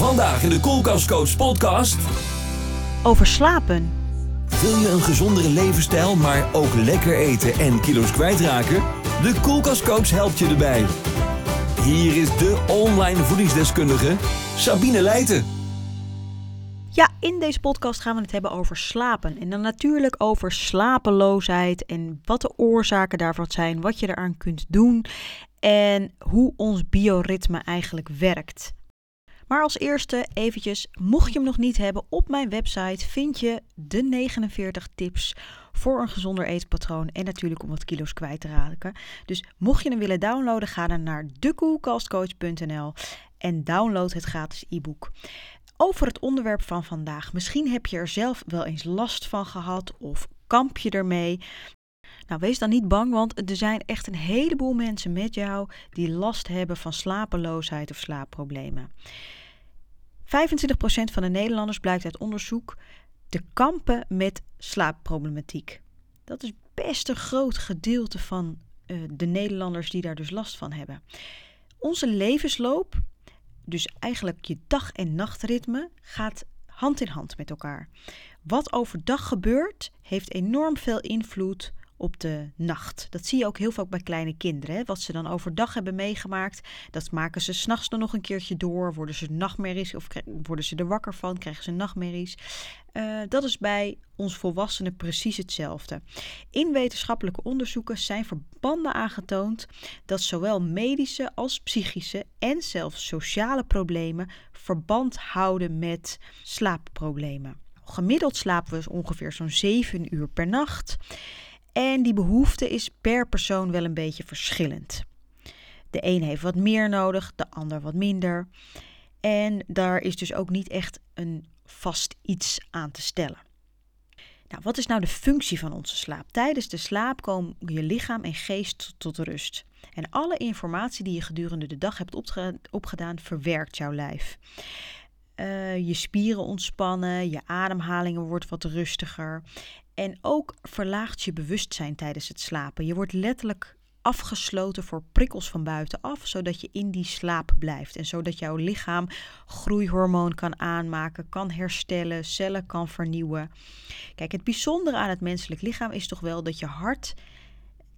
Vandaag in de Koelkastcoach podcast. Over slapen. Wil je een gezondere levensstijl, maar ook lekker eten en kilo's kwijtraken? De Koelkastcoach helpt je erbij. Hier is de online voedingsdeskundige Sabine Leijten. Ja, in deze podcast gaan we het hebben over slapen. En dan natuurlijk over slapeloosheid en wat de oorzaken daarvan zijn, wat je eraan kunt doen en hoe ons bioritme eigenlijk werkt. Maar als eerste eventjes, mocht je hem nog niet hebben, op mijn website vind je de 49 tips voor een gezonder eetpatroon en natuurlijk om wat kilo's kwijt te raken. Dus mocht je hem willen downloaden, ga dan naar decoolcastcoach.nl en download het gratis e-book. Over het onderwerp van vandaag. Misschien heb je er zelf wel eens last van gehad of kamp je ermee. Nou, wees dan niet bang, want er zijn echt een heleboel mensen met jou die last hebben van slapeloosheid of slaapproblemen. 25% van de Nederlanders blijkt uit onderzoek te kampen met slaapproblematiek. Dat is best een groot gedeelte van uh, de Nederlanders die daar dus last van hebben. Onze levensloop, dus eigenlijk je dag- en nachtritme, gaat hand in hand met elkaar. Wat overdag gebeurt, heeft enorm veel invloed op de nacht. Dat zie je ook heel vaak bij kleine kinderen. Hè? Wat ze dan overdag hebben meegemaakt, dat maken ze s'nachts dan nog een keertje door. Worden ze nachtmerries of worden ze er wakker van, krijgen ze nachtmerries. Uh, dat is bij ons volwassenen precies hetzelfde. In wetenschappelijke onderzoeken zijn verbanden aangetoond dat zowel medische als psychische en zelfs sociale problemen verband houden met slaapproblemen. Gemiddeld slapen we ongeveer zo'n 7 uur per nacht. En die behoefte is per persoon wel een beetje verschillend. De een heeft wat meer nodig, de ander wat minder. En daar is dus ook niet echt een vast iets aan te stellen. Nou, wat is nou de functie van onze slaap? Tijdens de slaap komen je lichaam en geest tot rust. En alle informatie die je gedurende de dag hebt opgedaan, verwerkt jouw lijf. Uh, je spieren ontspannen, je ademhalingen wordt wat rustiger. En ook verlaagt je bewustzijn tijdens het slapen. Je wordt letterlijk afgesloten voor prikkels van buitenaf, zodat je in die slaap blijft. En zodat jouw lichaam groeihormoon kan aanmaken, kan herstellen, cellen kan vernieuwen. Kijk, het bijzondere aan het menselijk lichaam is toch wel dat je hart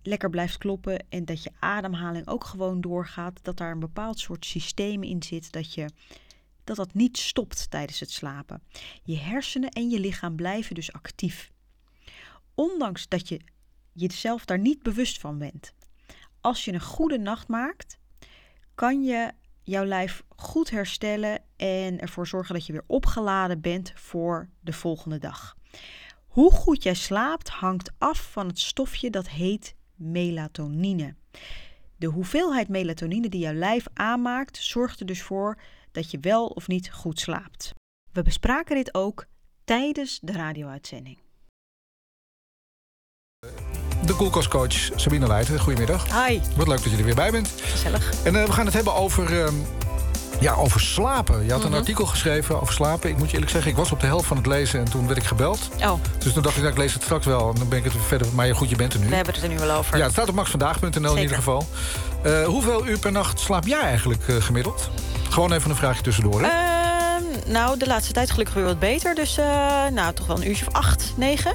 lekker blijft kloppen en dat je ademhaling ook gewoon doorgaat. Dat daar een bepaald soort systeem in zit dat je dat dat niet stopt tijdens het slapen. Je hersenen en je lichaam blijven dus actief ondanks dat je jezelf daar niet bewust van bent. Als je een goede nacht maakt, kan je jouw lijf goed herstellen en ervoor zorgen dat je weer opgeladen bent voor de volgende dag. Hoe goed jij slaapt hangt af van het stofje dat heet melatonine. De hoeveelheid melatonine die jouw lijf aanmaakt zorgt er dus voor dat je wel of niet goed slaapt. We bespraken dit ook tijdens de radio-uitzending. De koelkastcoach Sabine Leijten. Goedemiddag. Hi. Wat leuk dat je er weer bij bent. Gezellig. En uh, we gaan het hebben over, uh, ja, over slapen. Je had een Mhm. artikel geschreven over slapen. Ik moet je eerlijk zeggen, ik was op de helft van het lezen en toen werd ik gebeld. Oh, Dus toen dacht ik, nou, ik lees het straks wel. En dan ben ik het verder. Maar goed, je bent er nu. we hebben het er nu wel over. Ja, het staat op maxvandaag.nl in ieder geval. Uh, hoeveel uur per nacht slaap jij eigenlijk uh, gemiddeld? Gewoon even een vraagje tussendoor. Hè? Ehm, nou, de laatste tijd gelukkig weer wat beter. Dus uh, nou, toch wel een uurtje of acht, negen.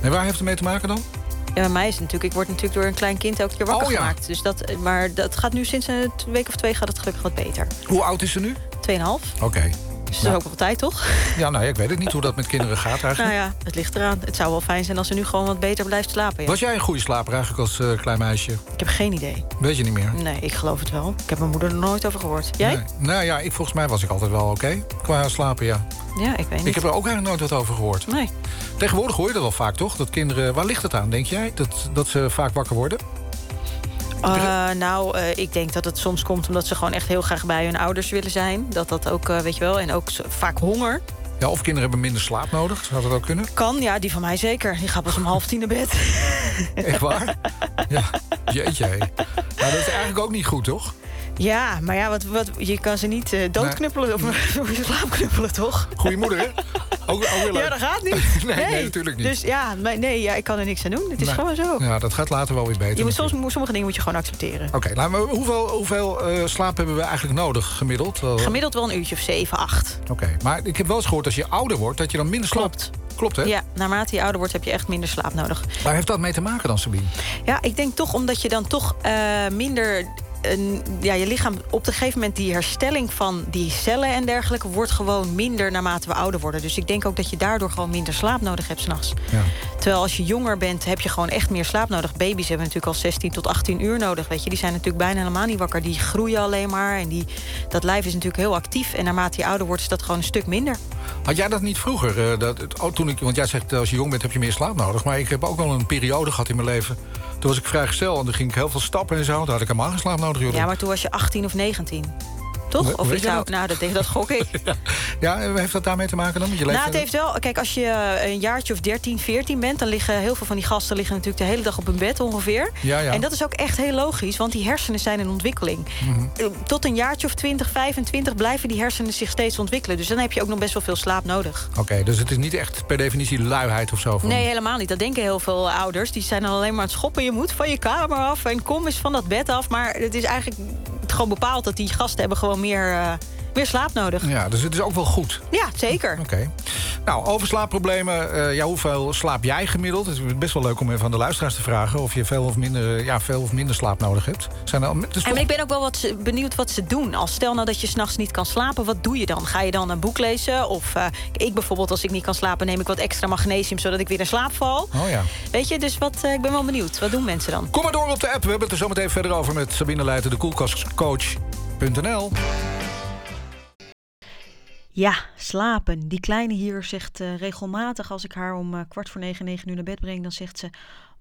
En waar heeft het mee te maken dan? Ja, bij mij is het natuurlijk, ik word natuurlijk door een klein kind elke keer wakker Oh, ja. gemaakt. Dus dat, maar dat gaat nu sinds een week of twee gaat het gelukkig wat beter. Hoe oud is ze nu? 2,5. Oké. Dus dat is ook wel tijd, toch? Ja, nou ja, ik weet het niet hoe dat met kinderen gaat eigenlijk. Nou ja, het ligt eraan. Het zou wel fijn zijn als ze nu gewoon wat beter blijft slapen. Ja. Was jij een goede slaper eigenlijk als uh, klein meisje? Ik heb geen idee. Weet je niet meer? Nee, ik geloof het wel. Ik heb mijn moeder er nooit over gehoord. Jij? Nee. Nou ja, ik, volgens mij was ik altijd wel oké. Qua slapen, ja. Ja, ik weet niet. Ik heb er ook eigenlijk nooit wat over gehoord. Nee. Tegenwoordig hoor je dat wel vaak, toch? Dat kinderen... Waar ligt het aan, denk jij? Dat, dat ze vaak wakker worden? Uh, nou, uh, ik denk dat het soms komt omdat ze gewoon echt heel graag bij hun ouders willen zijn. Dat dat ook, uh, weet je wel, en ook vaak honger. Ja, of kinderen hebben minder slaap nodig. Zou dat ook kunnen? Kan, ja, die van mij zeker. Die gaat pas om half tien naar bed. Echt waar? Ja, jeetje. hé. Nou, dat is eigenlijk ook niet goed, toch? Ja, maar ja, wat, wat, je kan ze niet doodknuppelen of voor je slaap knuppelen, toch? Goeie moeder, hè? Ook, ook weer leuk. Ja, dat gaat niet. Nee, nee, natuurlijk niet. Dus ja, maar nee, ja, ik kan er niks aan doen. Het is gewoon zo. Ja, dat gaat later wel weer beter. Je moet soms, sommige dingen moet je gewoon accepteren. Oké, nou, maar hoeveel, hoeveel eh, slaap hebben we eigenlijk nodig gemiddeld? Gemiddeld wel een uurtje of 7, 8. Oké, maar ik heb wel eens gehoord als je ouder wordt... dat je dan minder slaapt. Klopt. Klopt, hè? Ja, naarmate je ouder wordt heb je echt minder slaap nodig. Waar heeft dat mee te maken dan, Sabine? Ja, ik denk toch omdat je dan toch eh, minder... een- ja, je lichaam op een gegeven moment die herstelling van die cellen en dergelijke wordt gewoon minder naarmate we ouder worden. Dus ik denk ook dat je daardoor gewoon minder slaap nodig hebt s'nachts. Ja. Terwijl als je jonger bent, heb je gewoon echt meer slaap nodig. Baby's hebben natuurlijk al 16 tot 18 uur nodig. Weet je. Die zijn natuurlijk bijna helemaal niet wakker. Die groeien alleen maar. En die, dat lijf is natuurlijk heel actief. En naarmate je ouder wordt, is dat gewoon een stuk minder. Had jij dat niet vroeger? eh, dat, oh, toen ik, want jij zegt als je jong bent heb je meer slaap nodig. Maar ik heb ook wel een periode gehad in mijn leven. Toen was ik vrijgezel en toen ging ik heel veel stappen en zo. Toen had ik helemaal geen slaap nodig. Joh. Ja, maar toen was je 18 of 19. Toch? Hoe- Of zou, dat? nou, dat, dat gok ik. Ja, heeft dat daarmee te maken dan? Je Nou, het heeft wel. Kijk, als je eh, een jaartje of 13, 14 bent, dan liggen heel veel van die gasten liggen natuurlijk de hele dag op hun bed ongeveer. Ja, ja. En dat is ook echt heel logisch, want die hersenen zijn in ontwikkeling. Mhm. Eh, Tot een jaartje of 20, 25 blijven die hersenen zich steeds ontwikkelen. Dus dan heb je ook nog best wel veel slaap nodig. Oké, dus het is niet echt per definitie luiheid of zo? Van... Nee, helemaal niet. Dat denken heel veel ouders. Die zijn dan alleen maar aan het schoppen. Je moet van je kamer af en kom eens van dat bed af. Maar het is eigenlijk gewoon bepaald dat die gasten hebben gewoon meer, eh, meer slaap nodig. Ja, dus het is ook wel goed. Ja, zeker. Oké. Nou, over slaapproblemen. eh, ja, hoeveel slaap jij gemiddeld? Het is best wel leuk om even aan de luisteraars te vragen... of je veel of minder, ja, veel of minder slaap nodig hebt. Zijn er, al- En toch- ik ben ook wel wat ze- benieuwd wat ze doen. Als stel nou dat je s'nachts niet kan slapen, wat doe je dan? Ga je dan een boek lezen? Of eh, ik bijvoorbeeld, als ik niet kan slapen, neem ik wat extra magnesium zodat ik weer in slaap val. Oh ja. Weet je, dus wat, eh, ik ben wel benieuwd. Wat doen mensen dan? Kom maar door op de app. We hebben het er zo meteen verder over met Sabine Leijten, de koelkastcoach.nl. Ja, slapen. Die kleine hier zegt eh, regelmatig als ik haar om eh, kwart voor negen, negen uur naar bed breng, dan zegt ze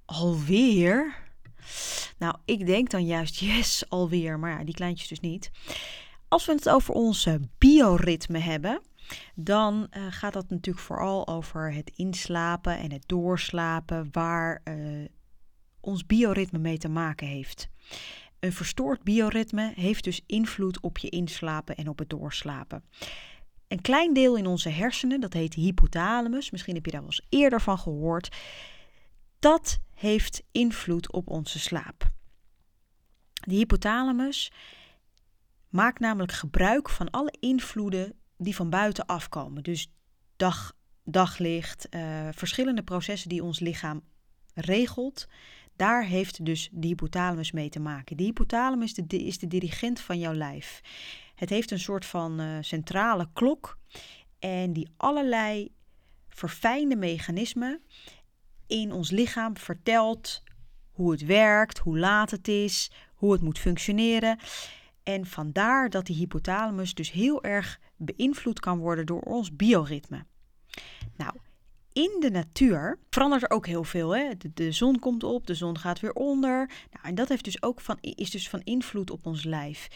alweer. Nou, ik denk dan juist yes, alweer. Maar ja, die kleintjes dus niet. Als we het over onze bioritme hebben, dan eh, gaat dat natuurlijk vooral over het inslapen en het doorslapen, waar ons bioritme mee te maken heeft. Een verstoord bioritme heeft dus invloed op je inslapen en op het doorslapen. Een klein deel in onze hersenen, dat heet hypothalamus, misschien heb je daar wel eens eerder van gehoord, dat heeft invloed op onze slaap. De hypothalamus maakt namelijk gebruik van alle invloeden die van buiten afkomen. Dus dag, daglicht, eh, verschillende processen die ons lichaam regelt. Daar heeft dus de hypothalamus mee te maken. De hypothalamus de- is de dirigent van jouw lijf. Het heeft een soort van eh, centrale klok en die allerlei verfijnde mechanismen in ons lichaam vertelt hoe het werkt, hoe laat het is, hoe het moet functioneren. En vandaar dat die hypothalamus dus heel erg beïnvloed kan worden door ons bioritme. Nou, in de natuur verandert er ook heel veel. Hè? De, de zon komt op, de zon gaat weer onder. Nou, en dat heeft dus ook van, is dus van invloed op ons lijf.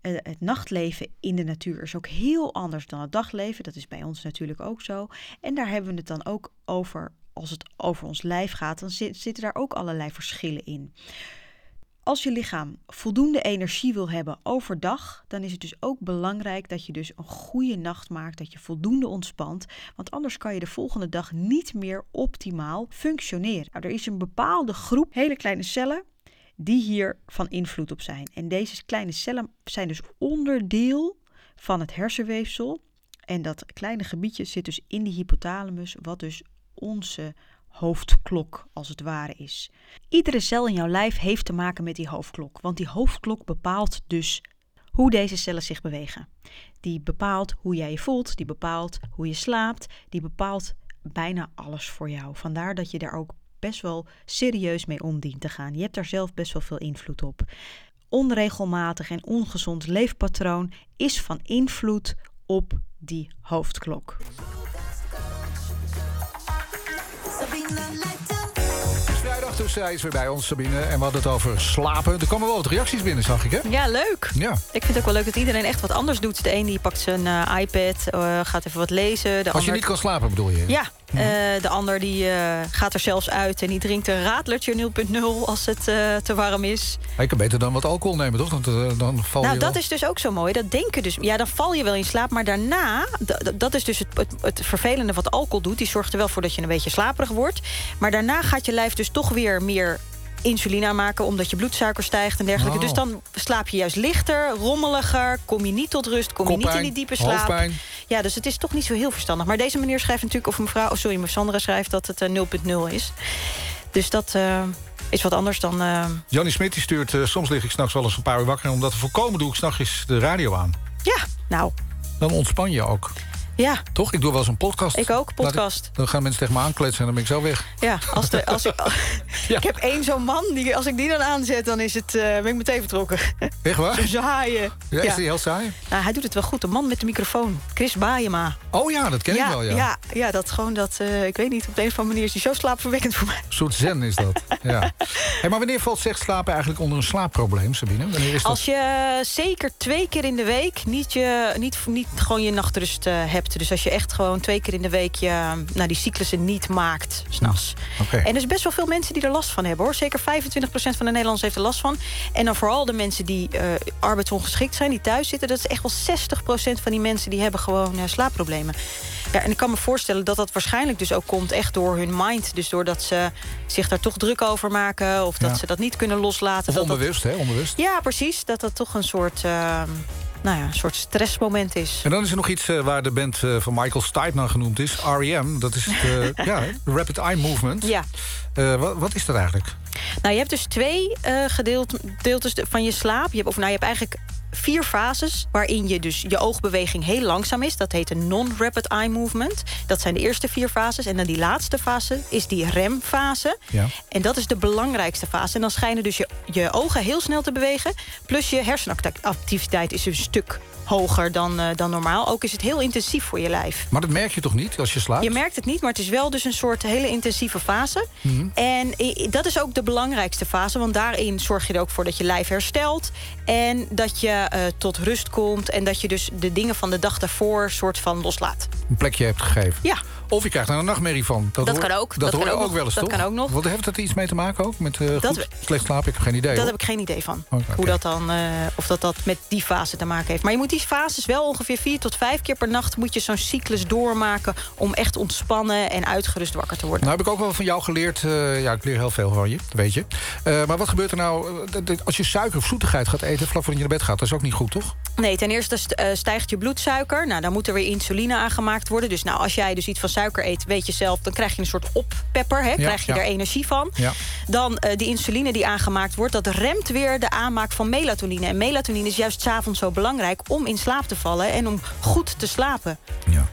Eh, het nachtleven in de natuur is ook heel anders dan het dagleven. Dat is bij ons natuurlijk ook zo. En daar hebben we het dan ook over. Als het over ons lijf gaat, dan zit- zitten daar ook allerlei verschillen in. Als je lichaam voldoende energie wil hebben overdag, dan is het dus ook belangrijk dat je dus een goede nacht maakt, dat je voldoende ontspant, want anders kan je de volgende dag niet meer optimaal functioneren. Nou, er is een bepaalde groep hele kleine cellen die hier van invloed op zijn. En deze kleine cellen zijn dus onderdeel van het hersenweefsel. En dat kleine gebiedje zit dus in die hypothalamus, wat dus onze hoofdklok als het ware is. Iedere cel in jouw lijf heeft te maken met die hoofdklok, want die hoofdklok bepaalt dus hoe deze cellen zich bewegen. Die bepaalt hoe jij je voelt, die bepaalt hoe je slaapt, die bepaalt bijna alles voor jou. Vandaar dat je daar ook best wel serieus mee om dient te gaan. Je hebt daar zelf best wel veel invloed op. Onregelmatig en ongezond leefpatroon is van invloed op die hoofdklok. Dus zij is weer bij ons, Sabine. En we hadden het over slapen. Er komen wel wat reacties binnen, zag ik, hè? Ja, leuk. Ja. Ik vind het ook wel leuk dat iedereen echt wat anders doet. De een die pakt zijn eh, iPad, eh, gaat even wat lezen. De Als je niet kan slapen, bedoel je? Ja, Uh, de ander die uh, gaat er zelfs uit en die drinkt een radlertje 0.0 als het uh, te warm is. Ik kan beter dan wat alcohol nemen, toch? Dan, dan val nou, je dat wel... is dus ook zo mooi. Dat denken dus. Ja, dan val je wel in slaap. Maar daarna, dat is dus het, het, het, vervelende wat alcohol doet. Die zorgt er wel voor dat je een beetje slaperig wordt. Maar daarna gaat je lijf dus toch weer meer insuline aanmaken... omdat je bloedsuiker stijgt en dergelijke. Oh. Dus dan slaap je juist lichter, rommeliger... kom je niet tot rust, kom je niet in die diepe slaap. Hoofdpijn. Ja, dus het is toch niet zo heel verstandig. Maar deze meneer schrijft natuurlijk... of mevrouw, oh sorry, mevrouw Sandra schrijft dat het uh, 0.0 is. Dus dat... Uh, is wat anders dan... Uh... Jannie Smit die stuurt... Uh, soms lig ik s'nachts wel eens een paar uur wakker... en om dat te voorkomen doe ik s'nachts de radio aan. Ja, nou... Dan ontspan je ook. Ja. Toch? Ik doe wel eens een podcast. Ik ook, podcast. Ik, dan gaan mensen tegen me aankletsen en dan ben ik zo weg. Ja, als de, als ik, ja. ik heb één zo'n man, die, als ik die dan aanzet... dan is het, uh, ben ik meteen vertrokken. Echt waar? Zo zaaien. Ja, is die heel saai? Nou, hij doet het wel goed. De man met de microfoon. Chris Baayema. Oh ja, dat ken ja, ik wel, ja. Ja, ja dat gewoon dat... Uh, ik weet niet, op de een of andere manier is hij zo slaapverwekkend voor mij. Een soort zen is dat, ja. Hey, maar wanneer valt zegt slapen eigenlijk onder een slaapprobleem, Sabine? Wanneer is dat? Als je zeker twee keer in de week niet, je, niet, niet gewoon je nachtrust uh, hebt. Dus als je echt gewoon twee keer in de week je, nou, die cyclussen niet maakt, s'nachts. Okay. En er is best wel veel mensen die er last van hebben, hoor. Zeker 25% van de Nederlanders heeft er last van. En dan vooral de mensen die uh, arbeidsongeschikt zijn, die thuis zitten... dat is echt wel 60% van die mensen die hebben gewoon uh, slaapproblemen. Ja, en ik kan me voorstellen dat dat waarschijnlijk dus ook komt... echt door hun mind. Dus doordat ze zich daar toch druk over maken... of dat Ja. ze dat niet kunnen loslaten. Of dat dat- onbewust, hè? Onbewust. Ja, precies. Dat dat toch een soort, uh, nou ja, een soort stressmoment is. En dan is er nog iets uh, waar de band uh, van Michael Stipe naar genoemd is. R.E.M. Dat is het uh, ja, Rapid Eye Movement. Ja. Wat, wat, is dat eigenlijk? Nou, je hebt dus twee gedeeltes van je slaap. Je hebt, of nou, je hebt eigenlijk vier fases waarin je dus je oogbeweging heel langzaam is. Dat heet een non-rapid eye movement. Dat zijn de eerste vier fases. En dan die laatste fase is die REM-fase. Ja. En dat is de belangrijkste fase. En dan schijnen dus je, je ogen heel snel te bewegen. Plus je hersenactiviteit is een stuk hoger dan, uh, dan normaal. Ook is het heel intensief voor je lijf. Maar dat merk je toch niet als je slaapt? Je merkt het niet, maar het is wel dus een soort hele intensieve fase. Mm -hmm. En dat is ook de belangrijkste fase. Want daarin zorg je er ook voor dat je lijf herstelt. En dat je uh, tot rust komt. En dat je dus de dingen van de dag daarvoor soort van loslaat. Een plekje hebt gegeven. Ja. Of je krijgt er een nachtmerrie van. Dat, hoor, kan ook. Dat, dat hoor kan je ook ook wel eens, dat toch? kan ook nog. Wat heeft dat iets mee te maken ook? Met uh, Dat goed, we- slecht slapen? Ik heb geen idee. Dat hoor. heb ik geen idee van. Oké, Hoe dat dan, eh, of dat dat met die fase te maken heeft. Maar je moet die fases wel ongeveer vier tot vijf keer per nacht... moet je zo'n cyclus doormaken om echt ontspannen en uitgerust wakker te worden. Nou heb ik ook wel van jou geleerd. eh, ja, ik leer heel veel van je, dat weet je. Eh, maar wat gebeurt er nou eh, dat- dat- als je suiker of zoetigheid gaat eten... vlak voordat je naar bed gaat? Dat is ook niet goed, toch? Nee, ten eerste st- eh, stijgt je bloedsuiker. Nou, dan moet er weer insuline aangemaakt worden. Dus nou, als jij dus iets van suiker eet, weet je zelf... dan krijg je een soort oppepper, hè? krijg je er energie van. Dan eh, die insuline die aangemaakt wordt... dat remt weer de aanmaak van melatonine. En melatonine is juist 's avonds zo belangrijk... om in slaap te vallen en om goed te slapen. ja.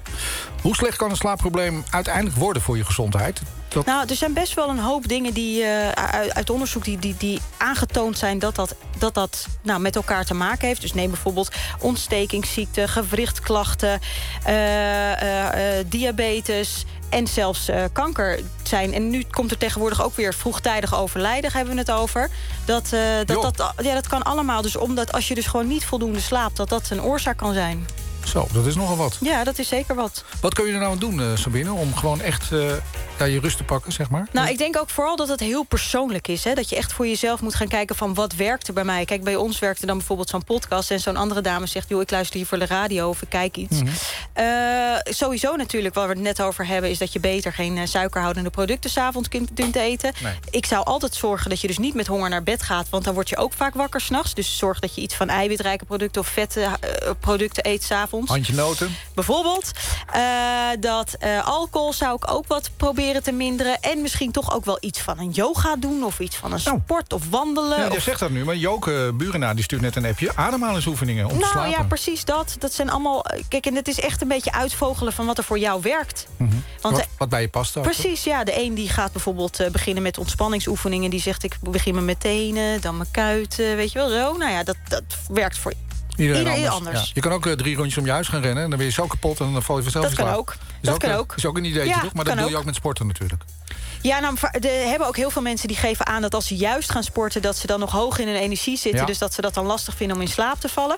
Hoe slecht kan een slaapprobleem uiteindelijk worden voor je gezondheid? Nou, er zijn best wel een hoop dingen die eh, uit, uit onderzoek die, die, die aangetoond zijn dat dat, dat, dat nou, met elkaar te maken heeft. Dus neem bijvoorbeeld ontstekingsziekten, gewrichtklachten, eh, eh, diabetes en zelfs kanker zijn. En nu komt er tegenwoordig ook weer vroegtijdig overlijden, hebben we het over. Dat, dat, dat, ja, dat kan allemaal. Dus omdat als je dus gewoon niet voldoende slaapt, dat dat een oorzaak kan zijn. Zo, dat is nogal wat. Ja, dat is zeker wat. Wat kun je er nou aan doen, eh, Sabine? Om gewoon echt eh, ja, je rust te pakken, zeg maar? Nou, ik denk ook vooral dat het heel persoonlijk is. Hè? Dat je echt voor jezelf moet gaan kijken van wat werkt er bij mij. Kijk, bij ons werkte dan bijvoorbeeld zo'n podcast... en zo'n andere dame zegt, joh, ik luister hier voor de radio of ik kijk iets. Mhm. Eh, sowieso natuurlijk, waar we het net over hebben... is dat je beter geen suikerhoudende producten s'avonds kunt, eten. Nee. Ik zou altijd zorgen dat je dus niet met honger naar bed gaat... want dan word je ook vaak wakker s'nachts. Dus zorg dat je iets van eiwitrijke producten of vette producten eet s'avonds. Handje noten. Bijvoorbeeld eh, dat eh, alcohol zou ik ook wat proberen te minderen. En misschien toch ook wel iets van een yoga doen. Of iets van een Nou. sport of wandelen. Ja, je of- zegt dat nu, maar Joke Burena die stuurt net een appje. Ademhalingsoefeningen om te nou ja, precies dat. Dat zijn allemaal. eh, Kijk, en het is echt een beetje uitvogelen van wat er voor jou werkt. Want Mhm. wat, wat bij je past ook. Precies, ja. De een die gaat bijvoorbeeld beginnen met ontspanningsoefeningen. Die zegt ik begin met mijn tenen, dan mijn kuiten, weet je wel zo. Nou ja, dat, dat werkt voor Iedereen, iedereen anders. anders. Ja. Je kan ook eh, drie rondjes om je huis gaan rennen. En dan ben je zo kapot en dan val je vanzelf Dat kan slaap. ook. Is Dat ook, kan ook. Is ook een ideetje, Ja, toch? Maar dat doe je ook met sporten natuurlijk. Ja, nou, er hebben ook heel veel mensen die geven aan dat als ze juist gaan sporten... dat ze dan nog hoog in hun energie zitten. Dus dat ze dat dan lastig vinden om in slaap te vallen.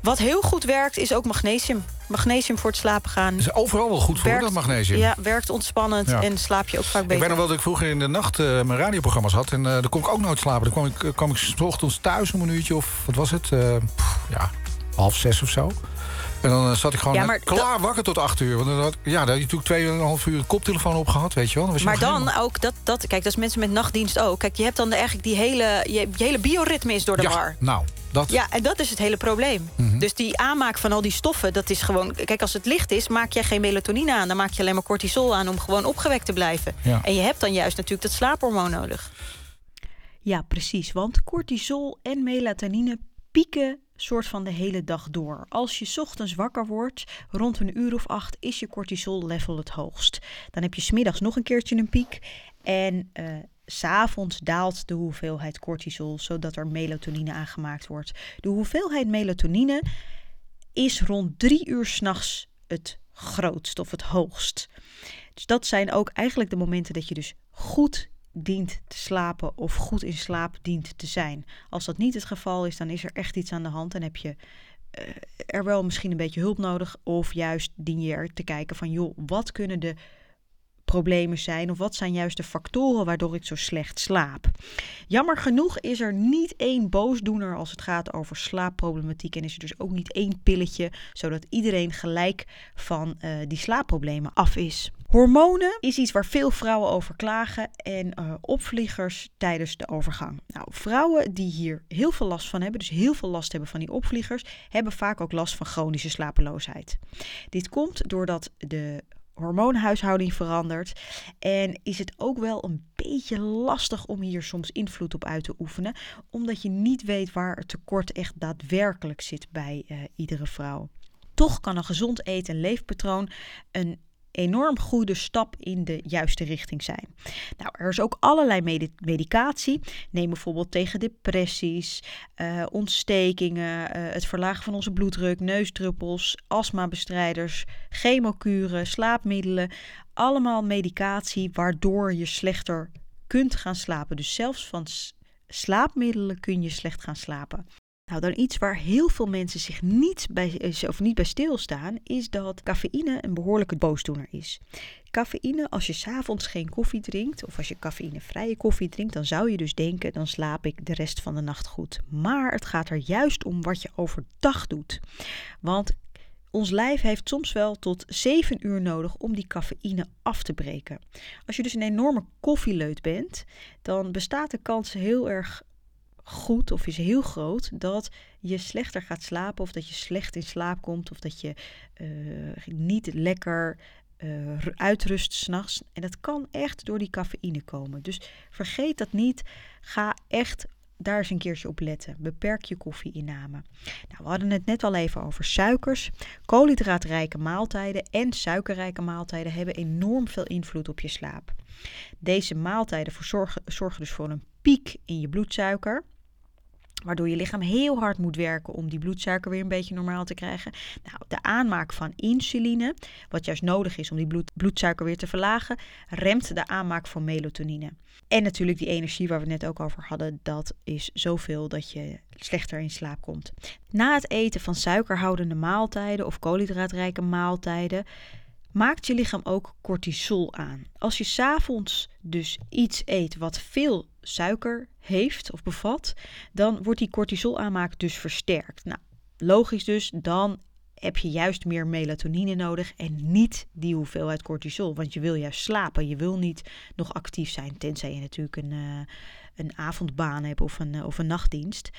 Wat heel goed werkt, is ook magnesium. Magnesium voor het slapen gaan. Is overal wel goed voor, dat magnesium. Ja, werkt ontspannend en slaap je ook vaak beter. Ik weet nog wel dat ik vroeger in de nacht uh, mijn radioprogramma's had. En uh, daar kon ik ook nooit slapen. Dan kwam ik, kwam ik s ochtends thuis om een uurtje of wat was het? Uh, ja, half zes of zo. En dan eh, zat ik gewoon klaar wakker tot acht uur. Want dan had, ja, dan had je natuurlijk tweeënhalf uur de koptelefoon opgehad, weet je wel. maar dan ook, dat, dat, kijk, dat is mensen met nachtdienst ook. Kijk, je hebt dan eigenlijk die hele, je, je hele bioritme is door de ja, war. nou, dat... Ja, en dat is het hele probleem. Mhm. Dus die aanmaak van al die stoffen, dat is gewoon... Kijk, als het licht is, maak je geen melatonine aan. Dan maak je alleen maar cortisol aan om gewoon opgewekt te blijven. En je hebt dan juist natuurlijk dat slaaphormoon nodig. Ja, precies. Want cortisol en melatonine pieken soort van de hele dag door. Als je ochtends wakker wordt, rond een uur of acht, is je cortisol level het hoogst. Dan heb je smiddags nog een keertje een piek. En uh, s'avonds daalt de hoeveelheid cortisol, zodat er melatonine aangemaakt wordt. De hoeveelheid melatonine is rond drie uur s'nachts het grootst of het hoogst. Dus dat zijn ook eigenlijk de momenten dat je dus goed dient te slapen of goed in slaap dient te zijn. Als dat niet het geval is, dan is er echt iets aan de hand en heb je uh, er wel misschien een beetje hulp nodig. Of juist dien je er te kijken van, joh, wat kunnen de problemen zijn of wat zijn juist de factoren waardoor ik zo slecht slaap. Jammer genoeg is er niet één boosdoener als het gaat over slaapproblematiek en is er dus ook niet één pilletje zodat iedereen gelijk van uh, die slaapproblemen af is. Hormonen is iets waar veel vrouwen over klagen en uh, opvliegers tijdens de overgang. Nou, vrouwen die hier heel veel last van hebben, dus heel veel last hebben van die opvliegers, hebben vaak ook last van chronische slapeloosheid. Dit komt doordat de hormoonhuishouding verandert. En is het ook wel een beetje lastig om hier soms invloed op uit te oefenen, omdat je niet weet waar het tekort echt daadwerkelijk zit bij uh, iedere vrouw. Toch kan een gezond eten- en leefpatroon een enorm goede stap in de juiste richting zijn. Nou, er is ook allerlei medicatie. Neem bijvoorbeeld tegen depressies, uh, ontstekingen, uh, het verlagen van onze bloeddruk, neusdruppels, astmabestrijders, chemokuren, slaapmiddelen. Allemaal medicatie waardoor je slechter kunt gaan slapen. Dus zelfs van slaapmiddelen kun je slecht gaan slapen. Nou, dan iets waar heel veel mensen zich niet bij, eh, of niet bij stilstaan, is dat cafeïne een behoorlijke boosdoener is. Cafeïne, als je s'avonds geen koffie drinkt, of als je cafeïnevrije koffie drinkt, dan zou je dus denken, dan slaap ik de rest van de nacht goed. Maar het gaat er juist om wat je overdag doet. Want ons lijf heeft soms wel tot 7 uur nodig om die cafeïne af te breken. Als je dus een enorme koffieleut bent, dan bestaat de kans heel erg goed of is heel groot dat je slechter gaat slapen of dat je slecht in slaap komt of dat je uh, niet lekker uh, uitrust s'nachts. En dat kan echt door die cafeïne komen. Dus vergeet dat niet. Ga echt daar eens een keertje op letten. Beperk je koffieinname. Nou, we hadden het net al even over suikers. Koolhydraatrijke maaltijden en suikerrijke maaltijden hebben enorm veel invloed op je slaap. Deze maaltijden zorgen, zorgen dus voor een piek in je bloedsuiker waardoor je lichaam heel hard moet werken om die bloedsuiker weer een beetje normaal te krijgen. Nou, de aanmaak van insuline, wat juist nodig is om die bloed, bloedsuiker weer te verlagen, remt de aanmaak van melatonine. En natuurlijk die energie waar we het net ook over hadden, dat is zoveel dat je slechter in slaap komt. Na het eten van suikerhoudende maaltijden of koolhydraatrijke maaltijden maakt je lichaam ook cortisol aan. Als je s'avonds dus iets eet wat veel suiker heeft of bevat, dan wordt die cortisol aanmaak dus versterkt. Nou, logisch dus, dan heb je juist meer melatonine nodig en niet die hoeveelheid cortisol. Want je wil juist slapen, je wil niet nog actief zijn, tenzij je natuurlijk een, uh, een avondbaan hebt of een, uh, of een nachtdienst.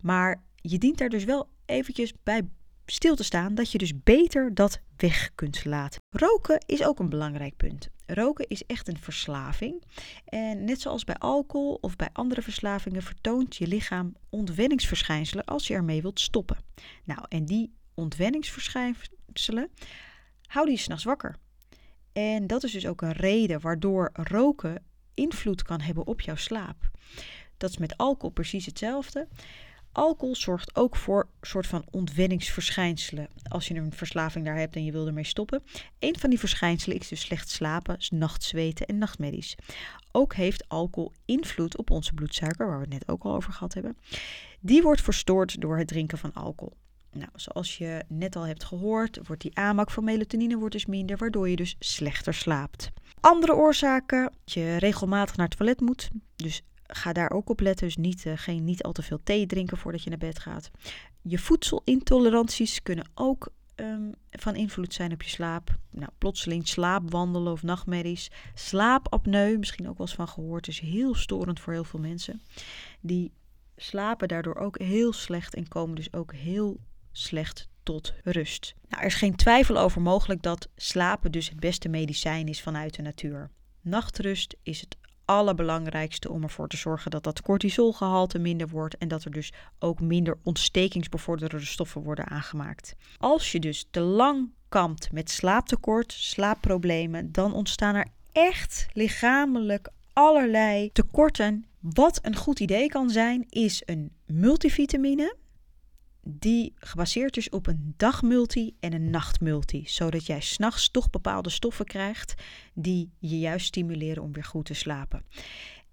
Maar je dient daar dus wel eventjes bij stil te staan dat je dus beter dat weg kunt laten. Roken is ook een belangrijk punt. Roken is echt een verslaving. En net zoals bij alcohol of bij andere verslavingen vertoont je lichaam ontwenningsverschijnselen als je ermee wilt stoppen. Nou, en die ontwenningsverschijnselen houden je s'nachts wakker. En dat is dus ook een reden waardoor roken invloed kan hebben op jouw slaap. Dat is met alcohol precies hetzelfde. Alcohol zorgt ook voor soort van ontwenningsverschijnselen. Als je een verslaving daar hebt en je wil ermee stoppen. Een van die verschijnselen is dus slecht slapen, nachtzweten en nachtmedies. Ook heeft alcohol invloed op onze bloedsuiker, waar we het net ook al over gehad hebben. Die wordt verstoord door het drinken van alcohol. Nou, zoals je net al hebt gehoord, wordt die aanmaak van melatonine wordt dus minder, waardoor je dus slechter slaapt. Andere oorzaken, dat je regelmatig naar het toilet moet. Dus ga daar ook op letten. Dus niet, uh, geen, niet al te veel thee drinken voordat je naar bed gaat. Je voedselintoleranties kunnen ook um, van invloed zijn op je slaap. Nou, plotseling slaapwandelen of nachtmerries. Slaapapneu, misschien ook wel eens van gehoord, is heel storend voor heel veel mensen. Die slapen daardoor ook heel slecht en komen dus ook heel slecht tot rust. Nou, er is geen twijfel over mogelijk dat slapen dus het beste medicijn is vanuit de natuur. Nachtrust is het allerbelangrijkste om ervoor te zorgen dat dat cortisolgehalte minder wordt en dat er dus ook minder ontstekingsbevorderende stoffen worden aangemaakt. Als je dus te lang kampt met slaaptekort, slaapproblemen, dan ontstaan er echt lichamelijk allerlei tekorten. Wat een goed idee kan zijn, is een multivitamine die gebaseerd is op een dagmulti en een nachtmulti. Zodat jij s'nachts toch bepaalde stoffen krijgt die je juist stimuleren om weer goed te slapen.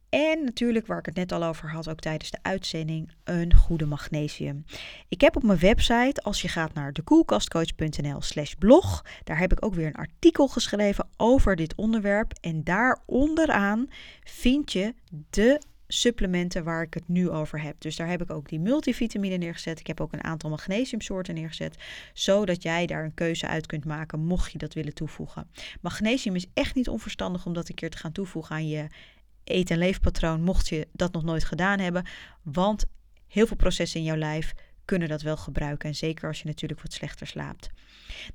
En natuurlijk, waar ik het net al over had, ook tijdens de uitzending, een goede magnesium. Ik heb op mijn website, als je gaat naar dekoelkastcoach.nl slash blog, daar heb ik ook weer een artikel geschreven over dit onderwerp. En daar onderaan vind je de supplementen waar ik het nu over heb. Dus daar heb ik ook die multivitamine neergezet. Ik heb ook een aantal magnesiumsoorten neergezet, zodat jij daar een keuze uit kunt maken mocht je dat willen toevoegen. Magnesium is echt niet onverstandig om dat een keer te gaan toevoegen aan je eet- en leefpatroon, mocht je dat nog nooit gedaan hebben, want heel veel processen in jouw lijf kunnen dat wel gebruiken en zeker als je natuurlijk wat slechter slaapt.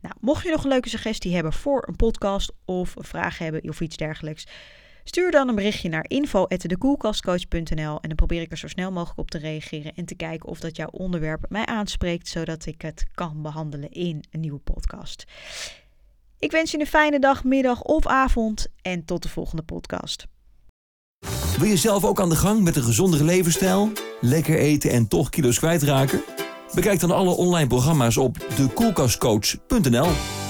Nou, mocht je nog een leuke suggestie hebben voor een podcast of een vraag hebben of iets dergelijks, Stuur dan een berichtje naar info@dekoelkastcoach.nl en dan probeer ik er zo snel mogelijk op te reageren en te kijken of dat jouw onderwerp mij aanspreekt, zodat ik het kan behandelen in een nieuwe podcast. Ik wens je een fijne dag, middag of avond en tot de volgende podcast. Wil je zelf ook aan de gang met een gezondere levensstijl? Lekker eten en toch kilo's kwijtraken? Bekijk dan alle online programma's op dekoelkastcoach.nl.